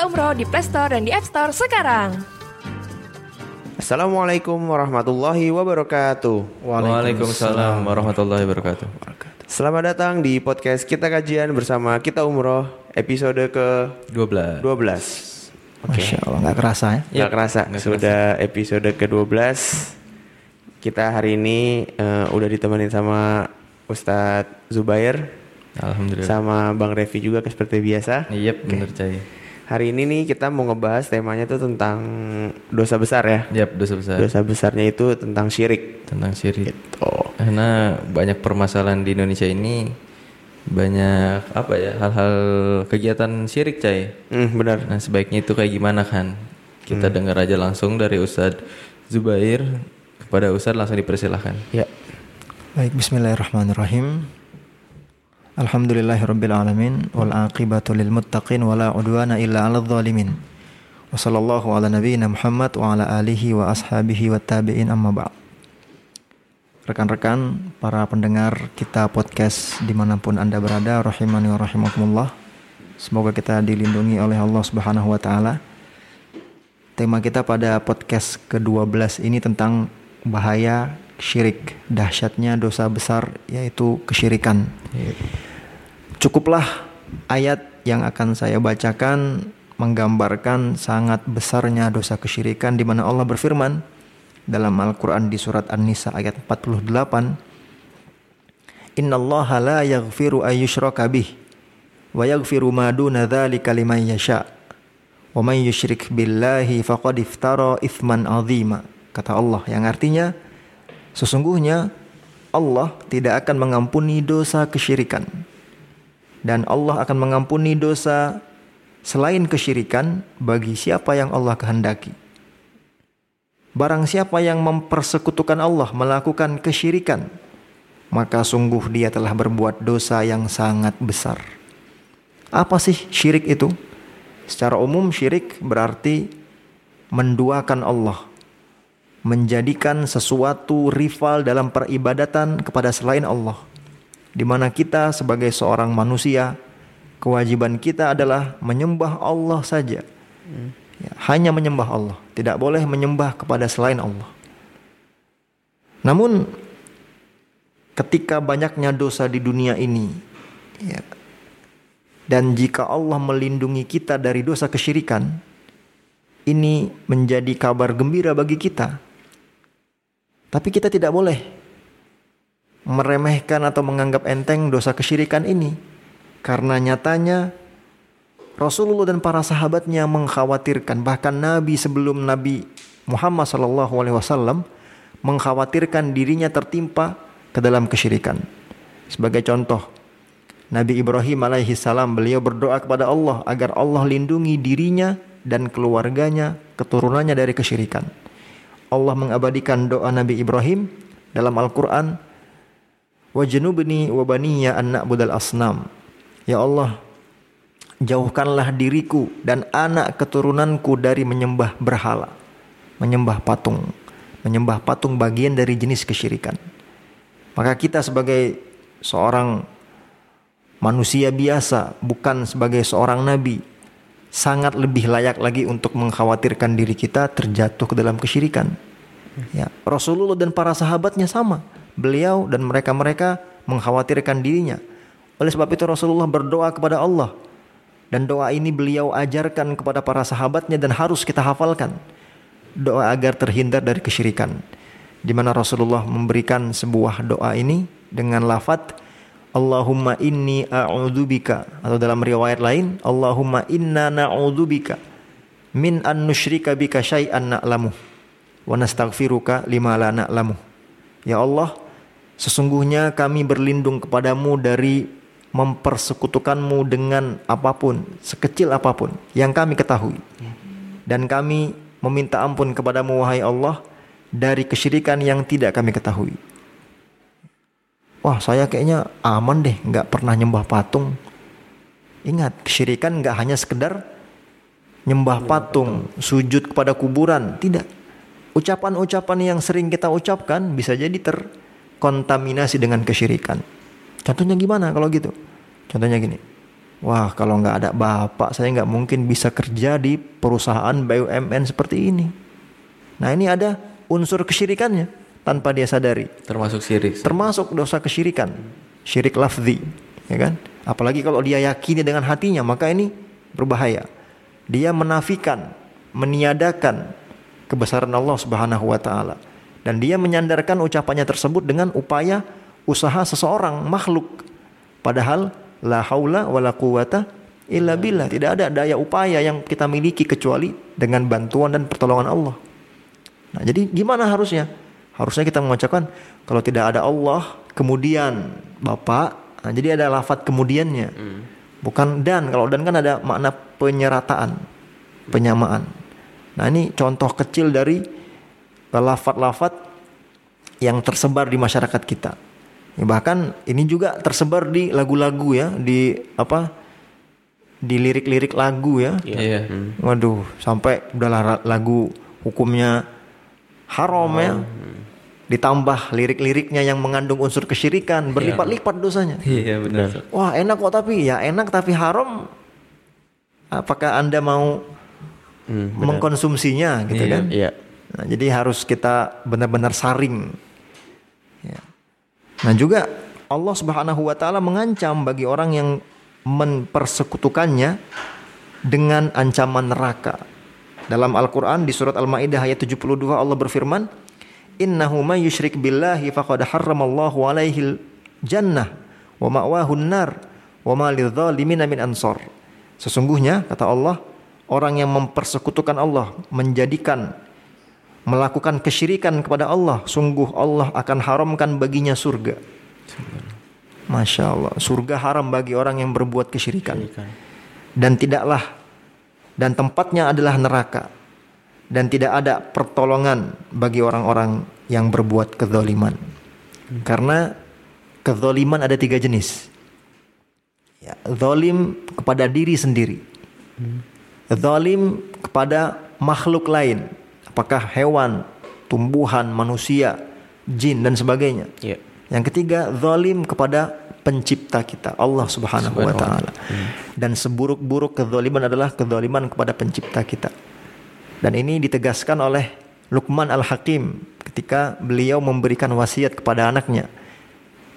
Umroh di Play Store dan di App Store sekarang. Assalamualaikum warahmatullahi wabarakatuh. Waalaikumsalam warahmatullahi wabarakatuh. Selamat datang di podcast kita kajian bersama kita umroh episode ke 12. 12. Masya Allah nggak kerasa ya. Nggak kerasa nggak sudah episode ke 12. Kita hari ini eh, udah ditemenin sama Ustadz Zubair Alhamdulillah. sama Bang Revi juga seperti biasa. Iya, bener Cai. Hari ini nih kita mau ngebahas temanya tuh tentang dosa besar ya. Yap, dosa besar Dosa besarnya itu tentang syirik. tentang syirik. Oh. Karena banyak permasalahan di Indonesia ini banyak apa ya hal-hal kegiatan syirik Cai. Hmm, benar. Nah sebaiknya itu kayak gimana kan? Kita dengar aja langsung dari Ustadz Zubair kepada Ustadz langsung dipersilahkan. Ya. Baik, Bismillahirrahmanirrahim. Alhamdulillahirabbil alamin wal aqibatu lil muttaqin wala udwana illa 'alal zalimin. Wa sallallahu ala nabiyyina Muhammad wa ala alihi wa ashabihi wa tabi'in amma ba'd. Rekan-rekan, para pendengar kita podcast di mana pun Anda berada, rahimani wa rahimakumullah. Semoga kita dilindungi oleh Allah Subhanahu wa taala. Tema kita pada podcast ke-12 ini tentang bahaya syirik, dahsyatnya dosa besar yaitu kesyirikan. Cukuplah ayat yang akan saya bacakan menggambarkan sangat besarnya dosa kesyirikan di mana Allah berfirman dalam Al-Qur'an di surat An-Nisa ayat 48 Innallaha la yaghfiru ayyushraka bih wa yaghfiru ma duna dzalika liman yasha' wa may yusyrik billahi faqad iftara ithman azima. Kata Allah yang artinya sesungguhnya Allah tidak akan mengampuni dosa kesyirikan dan Allah akan mengampuni dosa selain kesyirikan bagi siapa yang Allah kehendaki barang siapa yang mempersekutukan Allah melakukan kesyirikan maka sungguh dia telah berbuat dosa yang sangat besar apa sih syirik itu Secara umum syirik berarti menduakan Allah. Menjadikan sesuatu rival dalam peribadatan kepada selain Allah. Di mana kita sebagai seorang manusia, kewajiban kita adalah menyembah Allah saja. Ya, hanya menyembah Allah, tidak boleh menyembah kepada selain Allah. Namun ketika banyaknya dosa di dunia ini, ya, dan jika Allah melindungi kita dari dosa kesyirikan, ini menjadi kabar gembira bagi kita. Tapi kita tidak boleh meremehkan atau menganggap enteng dosa kesyirikan ini. Karena nyatanya Rasulullah dan para sahabatnya mengkhawatirkan, bahkan Nabi sebelum Nabi Muhammad SAW mengkhawatirkan dirinya tertimpa ke dalam kesyirikan. Sebagai contoh, Nabi Ibrahim alaihi salam beliau berdoa kepada Allah agar Allah lindungi dirinya dan keluarganya, keturunannya dari kesyirikan. Allah mengabadikan doa Nabi Ibrahim dalam Al-Qur'an Wajnubni wa baniya an na'budal asnam. Ya Allah, jauhkanlah diriku dan anak keturunanku dari menyembah berhala, menyembah patung. Menyembah patung bagian dari jenis kesyirikan. Maka kita sebagai seorang manusia biasa, bukan sebagai seorang nabi, sangat lebih layak lagi untuk mengkhawatirkan diri kita terjatuh ke dalam kesyirikan. Ya, Rasulullah dan para sahabatnya sama. Beliau dan mereka-mereka mengkhawatirkan dirinya. Oleh sebab itu Rasulullah berdoa kepada Allah. Dan doa ini beliau ajarkan kepada para sahabatnya dan harus kita hafalkan. Doa agar terhindar dari kesyirikan. Di mana Rasulullah memberikan sebuah doa ini dengan lafadz Allahumma inni a'udzubika atau dalam riwayat lain Allahumma inna na'udzubika min an nusyrika bika syai'an na'lamu wa nastaghfiruka lima la na'lamu. Ya Allah, sesungguhnya kami berlindung kepadamu dari mempersekutukanmu dengan apa pun, sekecil apa pun yang kami ketahui. Dan kami meminta ampun kepadamu wahai Allah dari kesyirikan yang tidak kami ketahui. Wah saya kayaknya aman deh nggak pernah nyembah patung. Ingat kesyirikan nggak hanya sekedar nyembah patung. sujud kepada kuburan tidak ucapan-ucapan yang sering kita ucapkan bisa jadi terkontaminasi dengan kesyirikan contohnya gimana kalau gitu contohnya gini Wah, kalau nggak ada bapak, saya nggak mungkin bisa kerja di perusahaan BUMN seperti ini. Nah, ini ada unsur kesyirikannya tanpa dia sadari. Termasuk syirik. Termasuk dosa kesyirikan, syirik lafzi, ya kan? Apalagi kalau dia yakini dengan hatinya, maka ini berbahaya. Dia menafikan, meniadakan kebesaran Allah Subhanahu wa taala dan dia menyandarkan ucapannya tersebut dengan upaya usaha seseorang makhluk. Padahal la haula wala quwata illa billah. Tidak ada daya upaya yang kita miliki kecuali dengan bantuan dan pertolongan Allah. Nah, jadi gimana harusnya? Harusnya kita mengucapkan kalau tidak ada Allah, kemudian Bapak. Nah, jadi ada lafat kemudiannya. Hmm. Bukan dan. Kalau dan kan ada makna penyerataan, penyamaan. Nah, ini contoh kecil dari lafat-lafat yang tersebar di masyarakat kita. Ya, bahkan ini juga tersebar di lagu-lagu ya, di apa? Di lirik-lirik lagu ya. Iya. Yeah. Hmm. Waduh, sampai udahlah lagu hukumnya haram oh. ya. Ditambah lirik-liriknya yang mengandung unsur kesyirikan, berlipat-lipat dosanya. Iya, benar. Wah, enak kok tapi ya enak tapi haram. Apakah Anda mau hmm, mengkonsumsinya gitu iya, kan? Iya. Nah, jadi harus kita benar-benar saring. Ya. Nah juga Allah Subhanahu Wa Taala mengancam bagi orang yang mempersekutukannya dengan ancaman neraka. Dalam Al-Quran di surat Al-Ma'idah ayat 72 Allah berfirman, Innahu may yushrik billahi faqad harramallahu alaihi jannah wa ma'wahu nar wa ma lidzalimina min ansor. Sesungguhnya kata Allah, orang yang mempersekutukan Allah menjadikan melakukan kesyirikan kepada Allah, sungguh Allah akan haramkan baginya surga. Masya Allah, surga haram bagi orang yang berbuat kesyirikan. Dan tidaklah, dan tempatnya adalah neraka. Dan tidak ada pertolongan bagi orang-orang yang berbuat kezaliman. Karena kezaliman ada tiga jenis. Ya, zalim kepada diri sendiri. Zalim kepada makhluk lain apakah hewan, tumbuhan, manusia, jin dan sebagainya. Yeah. Yang ketiga, zalim kepada pencipta kita, Allah Subhanahu wa taala. Hmm. Dan seburuk-buruk kezaliman adalah kezaliman kepada pencipta kita. Dan ini ditegaskan oleh Luqman Al-Hakim ketika beliau memberikan wasiat kepada anaknya.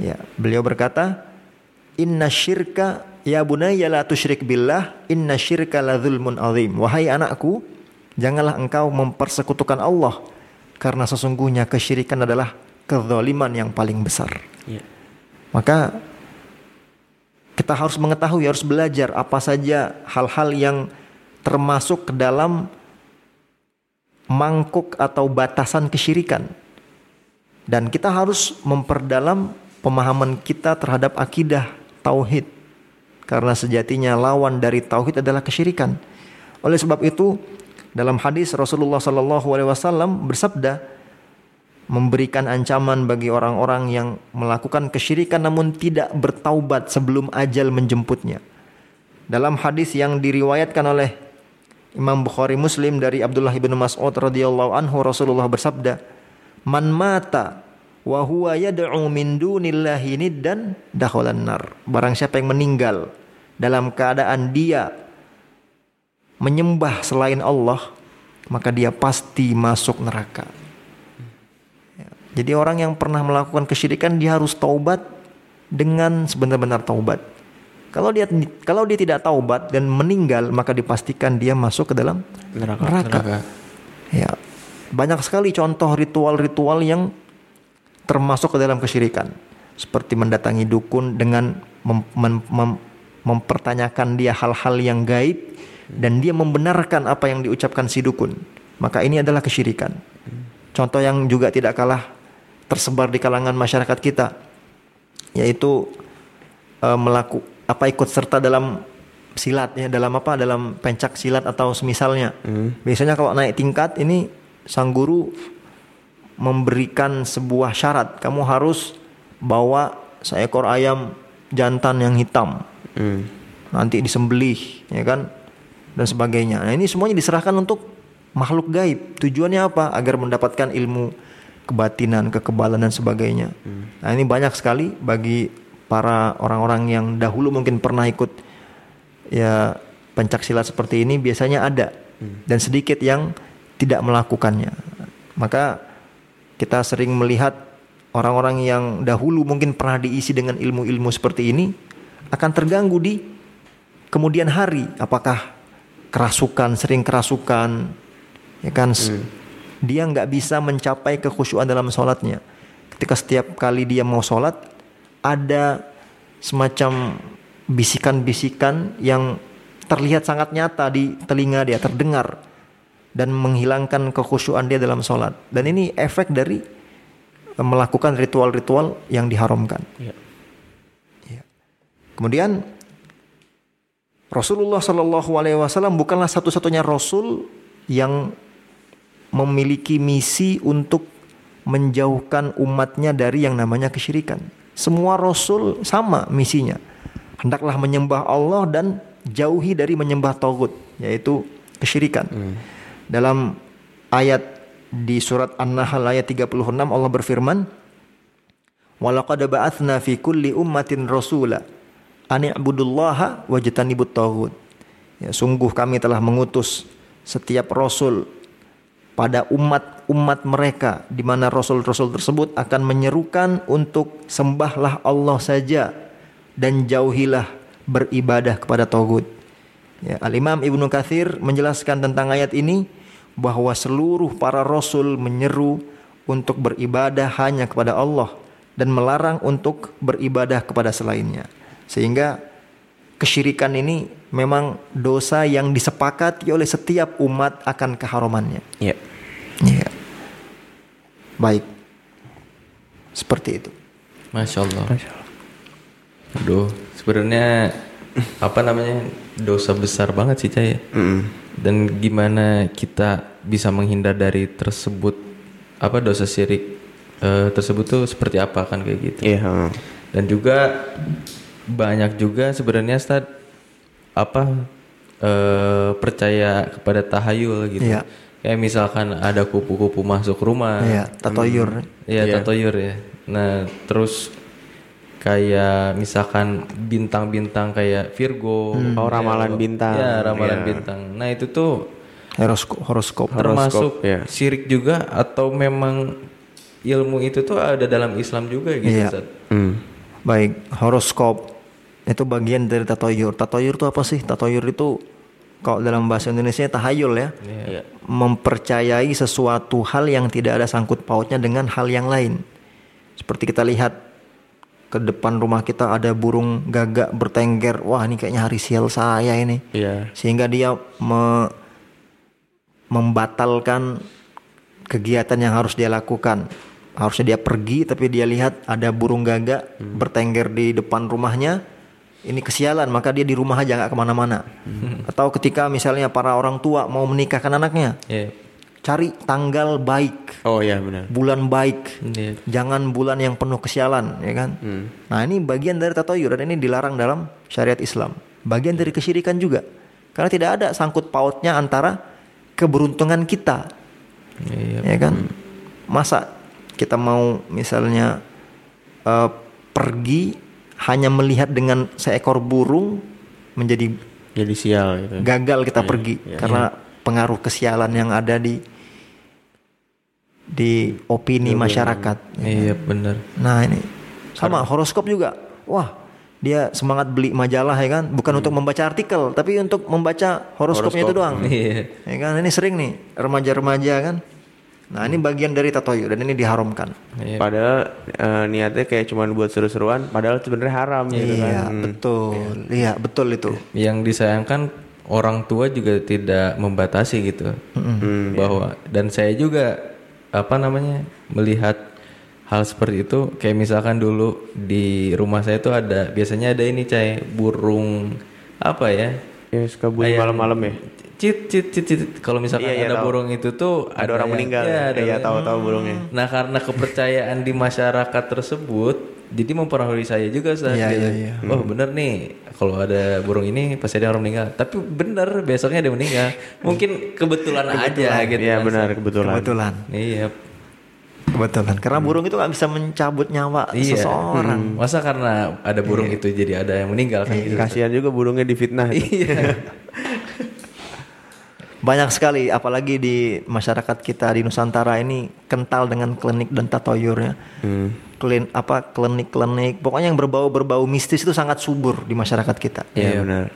Ya, beliau berkata, "Inna syirka ya bunayya la tusyrik billah, inna syirka la zulmun azim." Wahai anakku, Janganlah engkau mempersekutukan Allah karena sesungguhnya kesyirikan adalah kezaliman yang paling besar. Ya. Maka kita harus mengetahui, harus belajar apa saja hal-hal yang termasuk ke dalam mangkuk atau batasan kesyirikan. Dan kita harus memperdalam pemahaman kita terhadap akidah tauhid. Karena sejatinya lawan dari tauhid adalah kesyirikan. Oleh sebab itu, dalam hadis Rasulullah Sallallahu Alaihi Wasallam bersabda memberikan ancaman bagi orang-orang yang melakukan kesyirikan namun tidak bertaubat sebelum ajal menjemputnya. Dalam hadis yang diriwayatkan oleh Imam Bukhari Muslim dari Abdullah bin Mas'ud radhiyallahu anhu Rasulullah bersabda, "Man mata wa huwa yad'u min dunillahi niddan dakhalan nar." Barang siapa yang meninggal dalam keadaan dia menyembah selain Allah, maka dia pasti masuk neraka. Ya. Jadi orang yang pernah melakukan kesyirikan dia harus taubat dengan sebenar-benar taubat. Kalau dia kalau dia tidak taubat dan meninggal maka dipastikan dia masuk ke dalam neraka. neraka. neraka. Ya. Banyak sekali contoh ritual-ritual yang termasuk ke dalam kesyirikan. Seperti mendatangi dukun dengan mem mem mem mempertanyakan dia hal-hal yang gaib dan dia membenarkan apa yang diucapkan si dukun, maka ini adalah kesyirikan. Contoh yang juga tidak kalah tersebar di kalangan masyarakat kita yaitu e, melaku apa ikut serta dalam silat ya dalam apa dalam pencak silat atau semisalnya. Hmm. Biasanya kalau naik tingkat ini sang guru memberikan sebuah syarat, kamu harus bawa seekor ayam jantan yang hitam. Hmm. Nanti disembelih, ya kan? dan sebagainya. Nah, ini semuanya diserahkan untuk makhluk gaib. Tujuannya apa? Agar mendapatkan ilmu kebatinan, kekebalan dan sebagainya. Hmm. Nah, ini banyak sekali bagi para orang-orang yang dahulu mungkin pernah ikut ya pencak silat seperti ini biasanya ada dan sedikit yang tidak melakukannya. Maka kita sering melihat orang-orang yang dahulu mungkin pernah diisi dengan ilmu-ilmu seperti ini akan terganggu di kemudian hari. Apakah kerasukan sering kerasukan ya kan? S- dia nggak bisa mencapai kekhusyuan dalam sholatnya. Ketika setiap kali dia mau sholat ada semacam bisikan-bisikan yang terlihat sangat nyata di telinga dia terdengar dan menghilangkan kekhusyuan dia dalam sholat dan ini efek dari eh, melakukan ritual-ritual yang diharamkan Iya. Ya. Kemudian Rasulullah Shallallahu Alaihi Wasallam bukanlah satu-satunya Rasul yang memiliki misi untuk menjauhkan umatnya dari yang namanya kesyirikan. Semua Rasul sama misinya. Hendaklah menyembah Allah dan jauhi dari menyembah tauhid, yaitu kesyirikan. Dalam ayat di surat An-Nahl ayat 36 Allah berfirman, Walaqad ba'athna fi kulli ummatin rasula an i'budullaha wajtanibut taghut. Ya, sungguh kami telah mengutus setiap rasul pada umat-umat mereka di mana rasul-rasul tersebut akan menyerukan untuk sembahlah Allah saja dan jauhilah beribadah kepada tagut. Ya, Al-Imam Ibnu Katsir menjelaskan tentang ayat ini bahwa seluruh para rasul menyeru untuk beribadah hanya kepada Allah dan melarang untuk beribadah kepada selainnya. Sehingga kesyirikan ini memang dosa yang disepakati oleh setiap umat akan keharumannya. Iya. Iya. Baik. Seperti itu. Masya Allah. Aduh, sebenarnya apa namanya dosa besar banget sih Cah ya. Mm-mm. Dan gimana kita bisa menghindar dari tersebut apa dosa syirik eh, tersebut tuh seperti apa kan kayak gitu. Iya. heeh. Dan juga banyak juga sebenarnya Ustaz apa eh, percaya kepada tahayul gitu. Iya. Kayak misalkan ada kupu-kupu masuk rumah. Iya, tatoyur. Iya, Iya. tatoyur ya. Nah, terus kayak misalkan bintang-bintang kayak Virgo, Oh, ramalan bintang. Ya, ramalan Iya. bintang. Nah, itu tuh Horoskop, horoskop. termasuk ya. syirik juga atau memang ilmu itu tuh ada dalam Islam juga gitu, Iya. Ustaz? Hmm. Baik, horoskop itu bagian dari tatoyur. Tatoyur itu apa sih? Tatoyur itu kalau dalam bahasa Indonesia tahayul ya. Iya. Mempercayai sesuatu hal yang tidak ada sangkut pautnya dengan hal yang lain. Seperti kita lihat ke depan rumah kita ada burung gagak bertengger. Wah, ini kayaknya hari sial saya ini. Iya. Sehingga dia me- membatalkan kegiatan yang harus dia lakukan. Harusnya dia pergi tapi dia lihat ada burung gagak bertengger di depan rumahnya. Ini kesialan maka dia di rumah aja nggak ke mana-mana. Atau ketika misalnya para orang tua mau menikahkan anaknya, Iya. Cari tanggal baik, Oh iya benar. bulan baik, Iya. jangan bulan yang penuh kesialan, ya kan? Nah ini bagian dari tatoyur dan ini dilarang dalam syariat Islam. Bagian dari kesyirikan juga, karena tidak ada sangkut pautnya antara keberuntungan kita, Iya. ya kan? Masa kita mau misalnya eh, pergi hanya melihat dengan seekor burung menjadi Jadi sial gitu. gagal kita pergi karena pengaruh kesialan yang ada di di opini masyarakat. Iya, benar. Nah ini sama horoskop juga. Wah dia semangat beli majalah ya kan, bukan untuk membaca artikel, tapi untuk membaca horoskopnya itu doang. Iya. Ya kan ini sering nih remaja-remaja kan. Nah ini bagian dari tatoyur dan ini diharamkan. Iya. Padahal eh, niatnya kayak cuman buat seru-seruan, padahal sebenarnya haram gitu kan. Iya Hmm. betul, iya betul itu. Yang disayangkan orang tua juga tidak membatasi gitu. Hmm, bahwa dan saya juga apa namanya melihat hal seperti itu kayak misalkan dulu di rumah saya tuh ada biasanya ada ini cai burung apa ya Ya suka bunyi malam-malam ya. cit cit cit cit kalau misalkan Iya, iya, ada tahu. burung itu tuh Ada orang yang- meninggal. Iya, ada Iya, orang- tahu-tahu burungnya. Nah karena kepercayaan di masyarakat tersebut, jadi mempengaruhi saya juga saat Iya, iya, iya. Oh bener nih, kalau ada burung ini pasti ada orang meninggal. Tapi bener besoknya ada meninggal. Mungkin kebetulan, aja gitu. Iya benar kebetulan. Kebetulan. Iya. Kebetulan. Karena burung itu nggak bisa mencabut nyawa Iya. seseorang. Masa karena ada burung itu jadi ada yang meninggal kan gitu. Kasihan juga burungnya difitnah. itu. Iya. Banyak sekali, apalagi di masyarakat kita di Nusantara ini kental dengan klinik dan tatoyurnya. Hmm. Klin apa klinik-klinik, pokoknya yang berbau-berbau mistis itu sangat subur di masyarakat kita. Iya benar.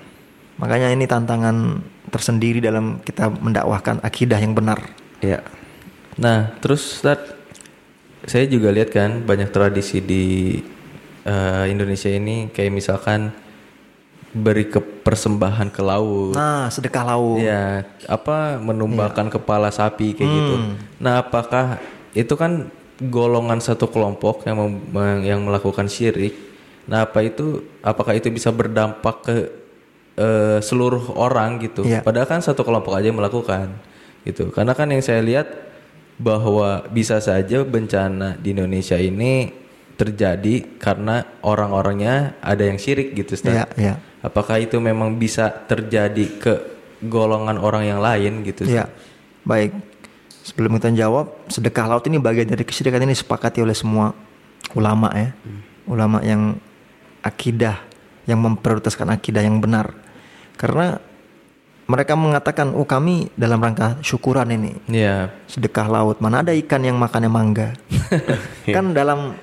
Makanya ini tantangan tersendiri dalam kita mendakwahkan akidah yang benar. Iya. Nah, terus Ustaz, saya juga lihat kan banyak tradisi di eh, Indonesia ini kayak misalkan beri ke persembahan ke laut. Nah, sedekah laut. Ya, apa menumbalkan kepala sapi kayak gitu. Nah, apakah itu kan golongan satu kelompok yang mem- yang melakukan syirik? Nah, apa itu apakah itu bisa berdampak ke eh, seluruh orang gitu? Iya. Padahal kan satu kelompok aja yang melakukan gitu. Karena kan yang saya lihat bahwa bisa saja bencana di Indonesia ini terjadi karena orang-orangnya ada yang syirik gitu, Ustaz. Iya, iya. Apakah itu memang bisa terjadi ke golongan orang yang lain gitu? Ya, baik. Sebelum kita jawab, sedekah laut ini bagian dari kesyirikan ini disepakati oleh semua ulama ya. Ulama yang akidah, yang memprioritaskan akidah yang benar. Karena mereka mengatakan, oh kami dalam rangka syukuran ini. Iya. Sedekah laut, mana ada ikan yang makannya mangga. kan dalam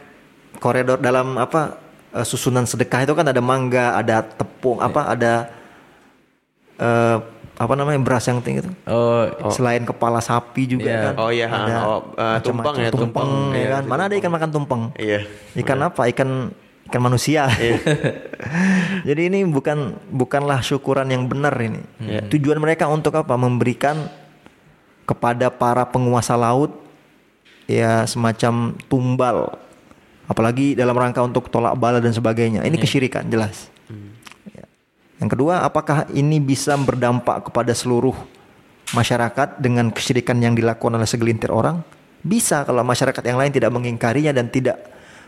koridor, dalam apa eh, susunan sedekah itu kan ada mangga, ada tepung, apa ada eh, apa namanya beras yang tinggi itu. Oh, Selain kepala sapi juga Iya. kan. Oh iya, ada oh, macam-macam. tumpeng ya, tumpeng, tumpeng. ya Iya, kan. Mana ada ikan makan tumpeng? Iya. Ikan apa? Ikan ikan manusia. Jadi ini bukan bukanlah syukuran yang benar ini. Tujuan mereka untuk apa? Memberikan kepada para penguasa laut ya semacam tumbal. Apalagi dalam rangka untuk tolak bala dan sebagainya. Ini kesyirikan jelas. Ya. Yang kedua, apakah ini bisa berdampak kepada seluruh masyarakat dengan kesyirikan yang dilakukan oleh segelintir orang? Bisa kalau masyarakat yang lain tidak mengingkarinya dan tidak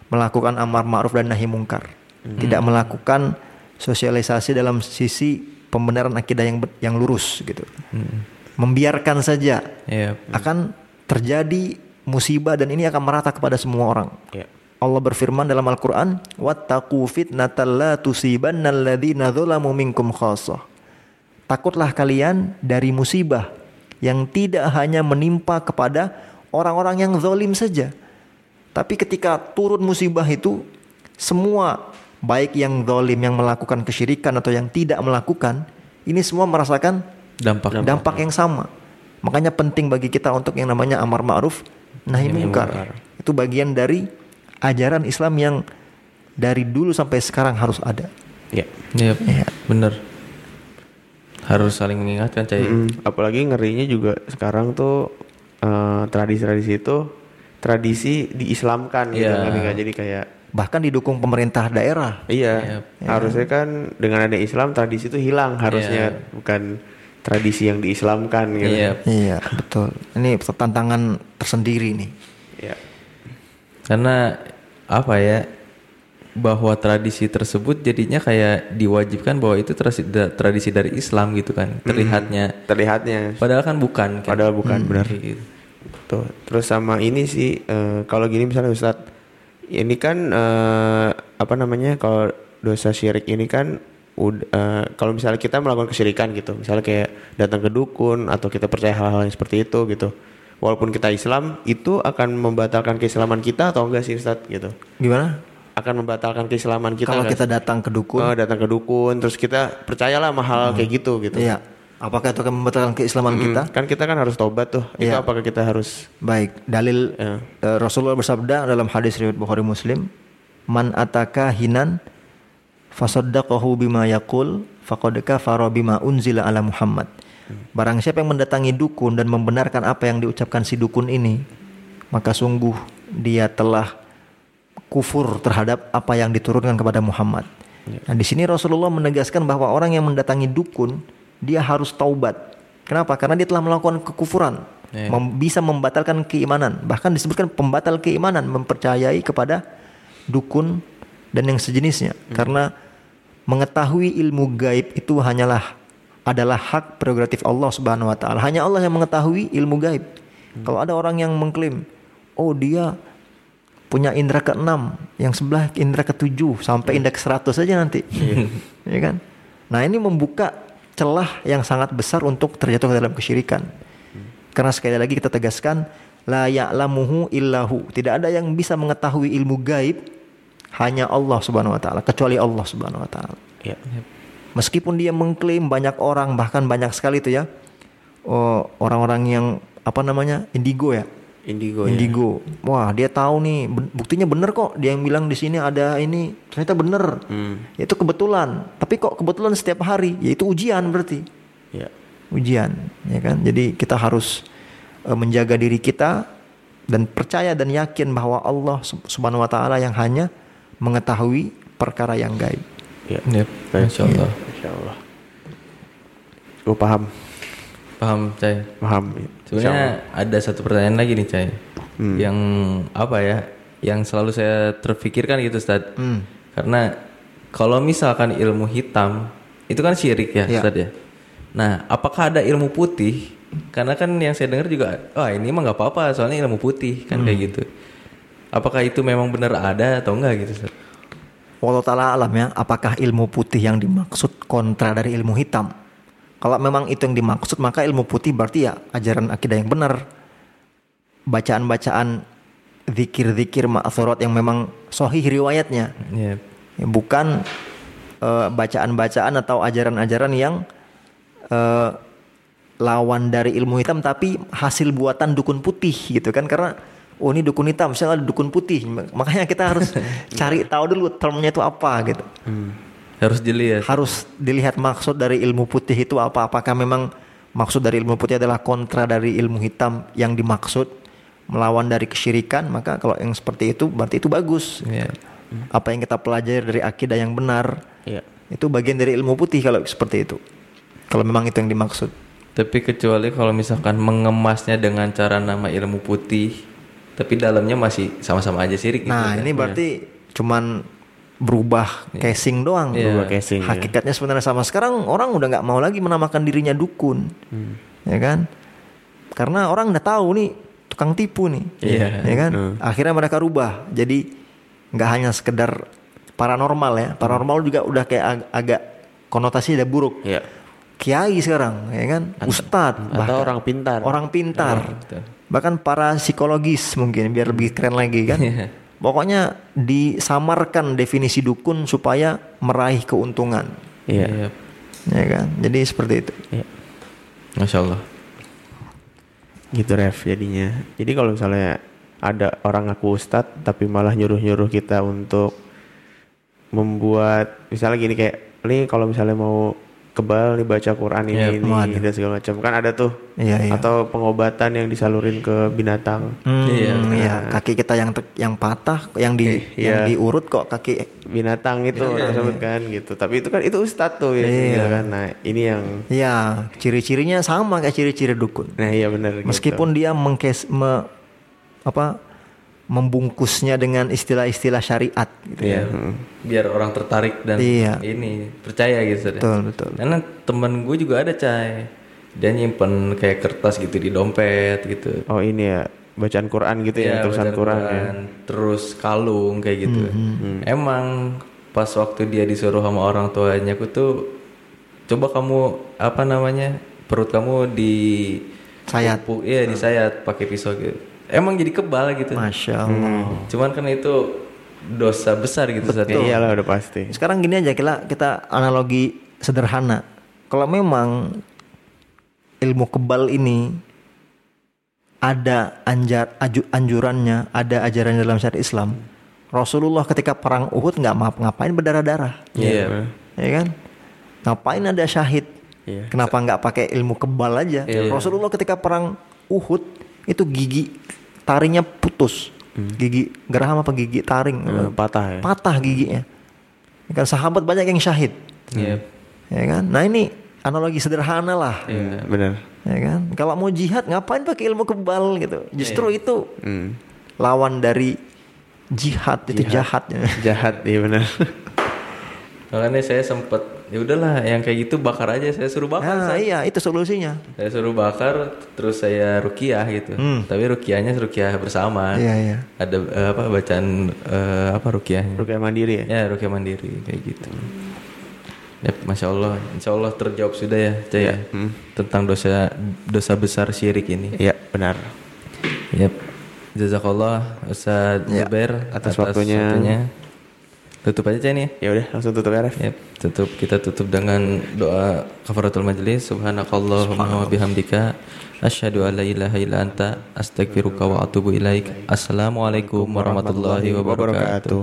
melakukan amar ma'ruf dan nahi mungkar. Tidak melakukan sosialisasi dalam sisi pembenaran akidah yang yang lurus gitu. Membiarkan saja iya. akan terjadi musibah dan ini akan merata kepada semua orang. Iya. Allah berfirman dalam Al-Qur'an, "Wattaqu fitnatal la tusibannal ladzina dzalamu minkum khassah." Takutlah kalian dari musibah yang tidak hanya menimpa kepada orang-orang yang zalim saja. Tapi ketika turun musibah itu semua baik yang zalim yang melakukan kesyirikan atau yang tidak melakukan ini semua merasakan Dampak. dampak yang sama. Makanya penting bagi kita untuk yang namanya amar ma'ruf nahi mungkar. Itu bagian dari ajaran Islam yang dari dulu sampai sekarang harus ada. Iya. Iya. Bener. Harus saling mengingatkan, Cai. Mm, apalagi ngerinya juga sekarang tuh eh, tradisi-tradisi itu tradisi diislamkan gitu Iya. kan jadi kayak Bahkan didukung pemerintah daerah. iya harusnya kan dengan ada Islam tradisi itu hilang harusnya bukan tradisi yang diislamkan gitu Iya. Iya, betul. Ini tantangan tersendiri nih. Iya. Karena apa ya? Bahwa tradisi tersebut jadinya kayak diwajibkan bahwa itu tradisi, da- tradisi dari Islam gitu kan. Terlihatnya. terlihatnya Padahal kan bukan. Kan? padahal bukan benar Kayak gitu. Tuh, terus sama ini sih eh, kalau gini misalnya Ustadz, ini kan eh, apa namanya kalau dosa syirik ini kan eh, kalau misalnya kita melakukan kesyirikan gitu, misalnya kayak datang ke dukun atau kita percaya hal-hal yang seperti itu gitu. Walaupun kita Islam, itu akan membatalkan keislaman kita atau enggak sih Ustadz gitu? Gimana? Akan membatalkan keislaman kita Kalau kita datang ke dukun, Oh, datang ke dukun, terus kita percayalah sama hal kayak gitu gitu. iya. Apakah itu akan membatalkan keislaman kita? Kan kita kan harus tobat tuh. Itu Iya. apakah kita harus Baik, dalil Ya. eh, Rasulullah bersabda dalam hadis riwayat Bukhari Muslim, "Man ataka hinan fasaddaqahu bima yaqul faqad kafara bima unzila ala Muhammad." Barang siapa yang mendatangi dukun dan membenarkan apa yang diucapkan si dukun ini, maka sungguh dia telah kufur terhadap apa yang diturunkan kepada Muhammad. Nah, di sini Rasulullah menegaskan bahwa orang yang mendatangi dukun dia harus taubat. Kenapa? Karena dia telah melakukan kekufuran, Mem- bisa membatalkan keimanan. Bahkan disebutkan pembatal keimanan mempercayai kepada dukun dan yang sejenisnya. Karena mengetahui ilmu gaib itu hanyalah adalah hak prerogatif Allah Subhanahu wa taala. Hanya Allah yang mengetahui ilmu gaib. Kalau ada orang yang mengklaim, oh dia punya indera keenam, yang sebelah indera ketujuh sampai indera ke 100 saja nanti. ya kan? Nah, ini membuka celah yang sangat besar untuk terjatuh ke dalam kesyirikan. Karena sekali lagi kita tegaskan la ya'lamuhu illahu. Tidak ada yang bisa mengetahui ilmu gaib hanya Allah Subhanahu wa taala, kecuali Allah Subhanahu wa taala. Ya. Meskipun dia mengklaim banyak orang bahkan banyak sekali itu ya. Oh, orang-orang yang apa namanya indigo ya? Indigo, ya. indigo. Wah dia tahu nih buktinya bener kok. Dia yang bilang di sini ada ini ternyata bener. Hmm. itu kebetulan. Tapi kok kebetulan setiap hari? Yaitu ujian berarti. Ya. ujian ya kan? Jadi kita harus eh, menjaga diri kita dan percaya dan yakin bahwa Allah Sub- Subhanahu wa taala yang hanya mengetahui perkara yang gaib. Ya. Yep, Masya Allah. Masya Allah. Gue paham, Paham, Cai. paham. Allah. Sebenarnya ada satu pertanyaan lagi nih, Cai. Hmm. Yang apa ya? Yang selalu saya terpikirkan gitu, Ustaz. Hmm. Karena kalau misalkan ilmu hitam itu kan syirik ya, Ya. Ustaz ya. Nah, apakah ada ilmu putih? Karena kan yang saya dengar juga, wah ini mah nggak apa-apa, soalnya ilmu putih kan kayak gitu. Apakah itu memang benar ada atau enggak gitu, Ustaz? Wallahu taala alam ya, apakah ilmu putih yang dimaksud kontra dari ilmu hitam? Kalau memang itu yang dimaksud, maka ilmu putih berarti ya ajaran akidah yang benar. Bacaan-bacaan zikir-zikir ma'thurat yang memang sahih riwayatnya. Iya. Ya, bukan eh, bacaan-bacaan atau ajaran-ajaran yang eh, lawan dari ilmu hitam tapi hasil buatan dukun putih gitu kan karena oh ini dukun hitam misalnya ada dukun putih. Makanya kita harus cari tahu dulu termnya itu apa gitu. Harus dilihat. harus dilihat maksud dari ilmu putih itu apa. Apakah memang maksud dari ilmu putih adalah kontra dari ilmu hitam yang dimaksud melawan dari kesyirikan? Maka kalau yang seperti itu berarti itu bagus Iya. apa yang kita pelajari dari akidah yang benar Iya. itu bagian dari ilmu putih kalau seperti itu. Kalau memang itu yang dimaksud. Tapi kecuali kalau misalkan mengemasnya dengan cara nama ilmu putih, tapi dalamnya masih sama-sama aja sirik gitu. nah kan? ini berarti cuman berubah casing doang Iya. Berubah casing, ya. hakikatnya sebenarnya sama sekarang orang udah nggak mau lagi menamakan dirinya dukun ya kan karena orang udah tahu nih tukang tipu nih Iya. ya kan Hmm. akhirnya mereka rubah jadi nggak hanya sekedar paranormal ya paranormal juga udah kayak ag- agak konotasi udah buruk Iya. kiai sekarang ya kan ustadz Atau bahkan orang pintar. orang pintar betul. Bahkan para psikologis mungkin biar lebih keren lagi kan Iya. pokoknya disamarkan definisi dukun supaya meraih keuntungan Iya. Iya. ya kan jadi seperti itu Iya. Masya Allah. Gitu ref jadinya. Jadi kalau misalnya ada orang ngaku ustadz tapi malah nyuruh-nyuruh kita untuk membuat misalnya gini kayak ini kalau misalnya mau kebal nih baca Quran ini, Yep. ini dan segala macam kan ada tuh Iya, iya. atau pengobatan yang disalurin ke binatang Hmm, Iya. iya. kaki kita yang yang patah yang di yang iya. diurut kok kaki binatang itu Iya, tersebut kan gitu tapi itu kan itu ustadz tuh ya Iya. gitu kan nah ini yang ya ciri-cirinya sama kayak ciri-ciri dukun nah iya benar gitu. meskipun dia mengkes me- apa membungkusnya dengan istilah-istilah syariat gitu Iya. Hmm. Biar orang tertarik dan Iya. ini percaya gitu. Ya. betul betul Karena temen gue juga ada cai. Dia nyimpen kayak kertas gitu di dompet gitu. oh ini ya bacaan Quran gitu ya Iya, tulisan bacaan Quran, ya Quran, Terus kalung kayak gitu. Hmm, Emang pas waktu dia disuruh sama orang tuanya aku tuh coba kamu apa namanya perut kamu di Sayat. iya disayat pakai pisau gitu. Emang jadi kebal gitu. masya allah Cuman kan itu dosa besar gitu. Ya iyalah udah pasti Sekarang gini aja kita kita analogi sederhana. Kalau memang ilmu kebal ini ada anjar aju- anjurannya, ada ajaran dalam syariat Islam. Rasulullah ketika perang Uhud nggak maaf ngapain berdarah-darah, Iya. ya kan? Ngapain ada syahid? Iya. Kenapa nggak pakai ilmu kebal aja? Iya. Rasulullah ketika perang Uhud itu gigi taringnya putus, gigi geraham apa gigi taring? Hmm, patah ya patah giginya. Kan sahabat banyak yang syahid, Iya. ya kan? Nah ini analogi sederhana lah, Hmm, benar ya kan? Kalau mau jihad ngapain pakai ilmu kebal gitu? Justru itu Hmm. lawan dari jihad itu jahat. jahat iya benar Makanya saya sempat ya udahlah yang kayak gitu bakar aja saya suruh bakar Nah, iya itu solusinya. saya suruh bakar terus saya rukiah gitu tapi rukiahnya rukiah bersama Hmm. Iya, iya. ada eh, apa bacaan eh, apa rukiahnya Rukyah mandiri ya. ya rukiah mandiri kayak gitu ya masya allah insya allah terjawab sudah ya Cah, ya tentang dosa dosa besar syirik ini Iya, benar. Yap. Jazakallah Ustaz Ya, Zubair atas waktunya. Tutup aja nih ya. Udah, langsung tutup ya, Ref. Yap, tutup kita tutup dengan doa kafaratul majlis. Subhanakallahumma wa bihamdika asyhadu an la ilaha illa anta astaghfiruka wa atubu ilaik. Assalamualaikum warahmatullahi. Wabarakatuh.